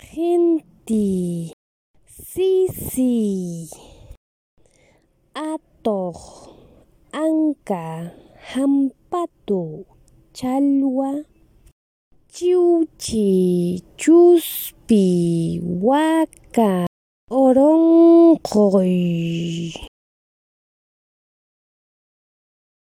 Inti, sisi, atuq anka. Hamp'atu. Chalwa, chiwchi chuspi. Waka urunquylla